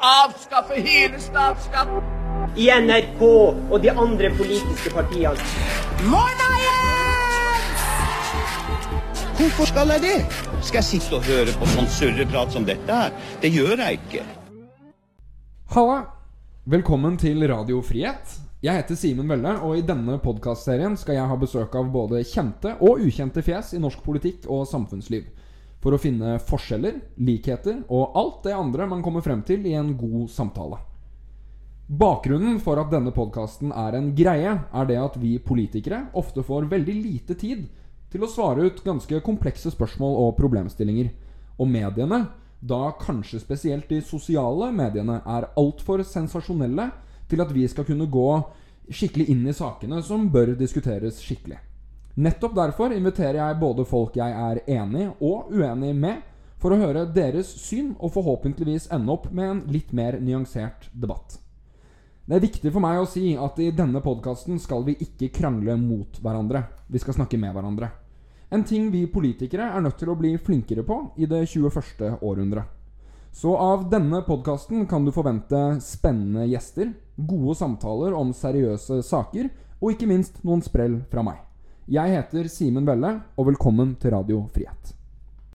avskaffe hele statsskatten. i NRK og de andre politiske partiene. Hvorfor skal jeg det? Skal jeg sitte og høre på sånn surreprat som dette her? Det gjør jeg ikke. Halla! Velkommen til Radio Frihet. Jeg heter Simen Velle, og i denne podkastserien skal jeg ha besøk av både kjente og ukjente fjes i norsk politikk og samfunnsliv. For å finne forskjeller, likheter og alt det andre man kommer frem til i en god samtale. Bakgrunnen for at denne podkasten er en greie, er det at vi politikere ofte får veldig lite tid til å svare ut ganske komplekse spørsmål og problemstillinger. Og mediene, da kanskje spesielt de sosiale mediene, er altfor sensasjonelle til at vi skal kunne gå skikkelig inn i sakene som bør diskuteres skikkelig. Nettopp derfor inviterer jeg både folk jeg er enig og uenig med, for å høre deres syn og forhåpentligvis ende opp med en litt mer nyansert debatt. Det er viktig for meg å si at i denne podkasten skal vi ikke krangle mot hverandre. Vi skal snakke med hverandre. En ting vi politikere er nødt til å bli flinkere på i det 21. århundre. Så av denne podkasten kan du forvente spennende gjester, gode samtaler om seriøse saker, og ikke minst noen sprell fra meg. Jeg heter Simen Velle, og velkommen til Radio Frihet.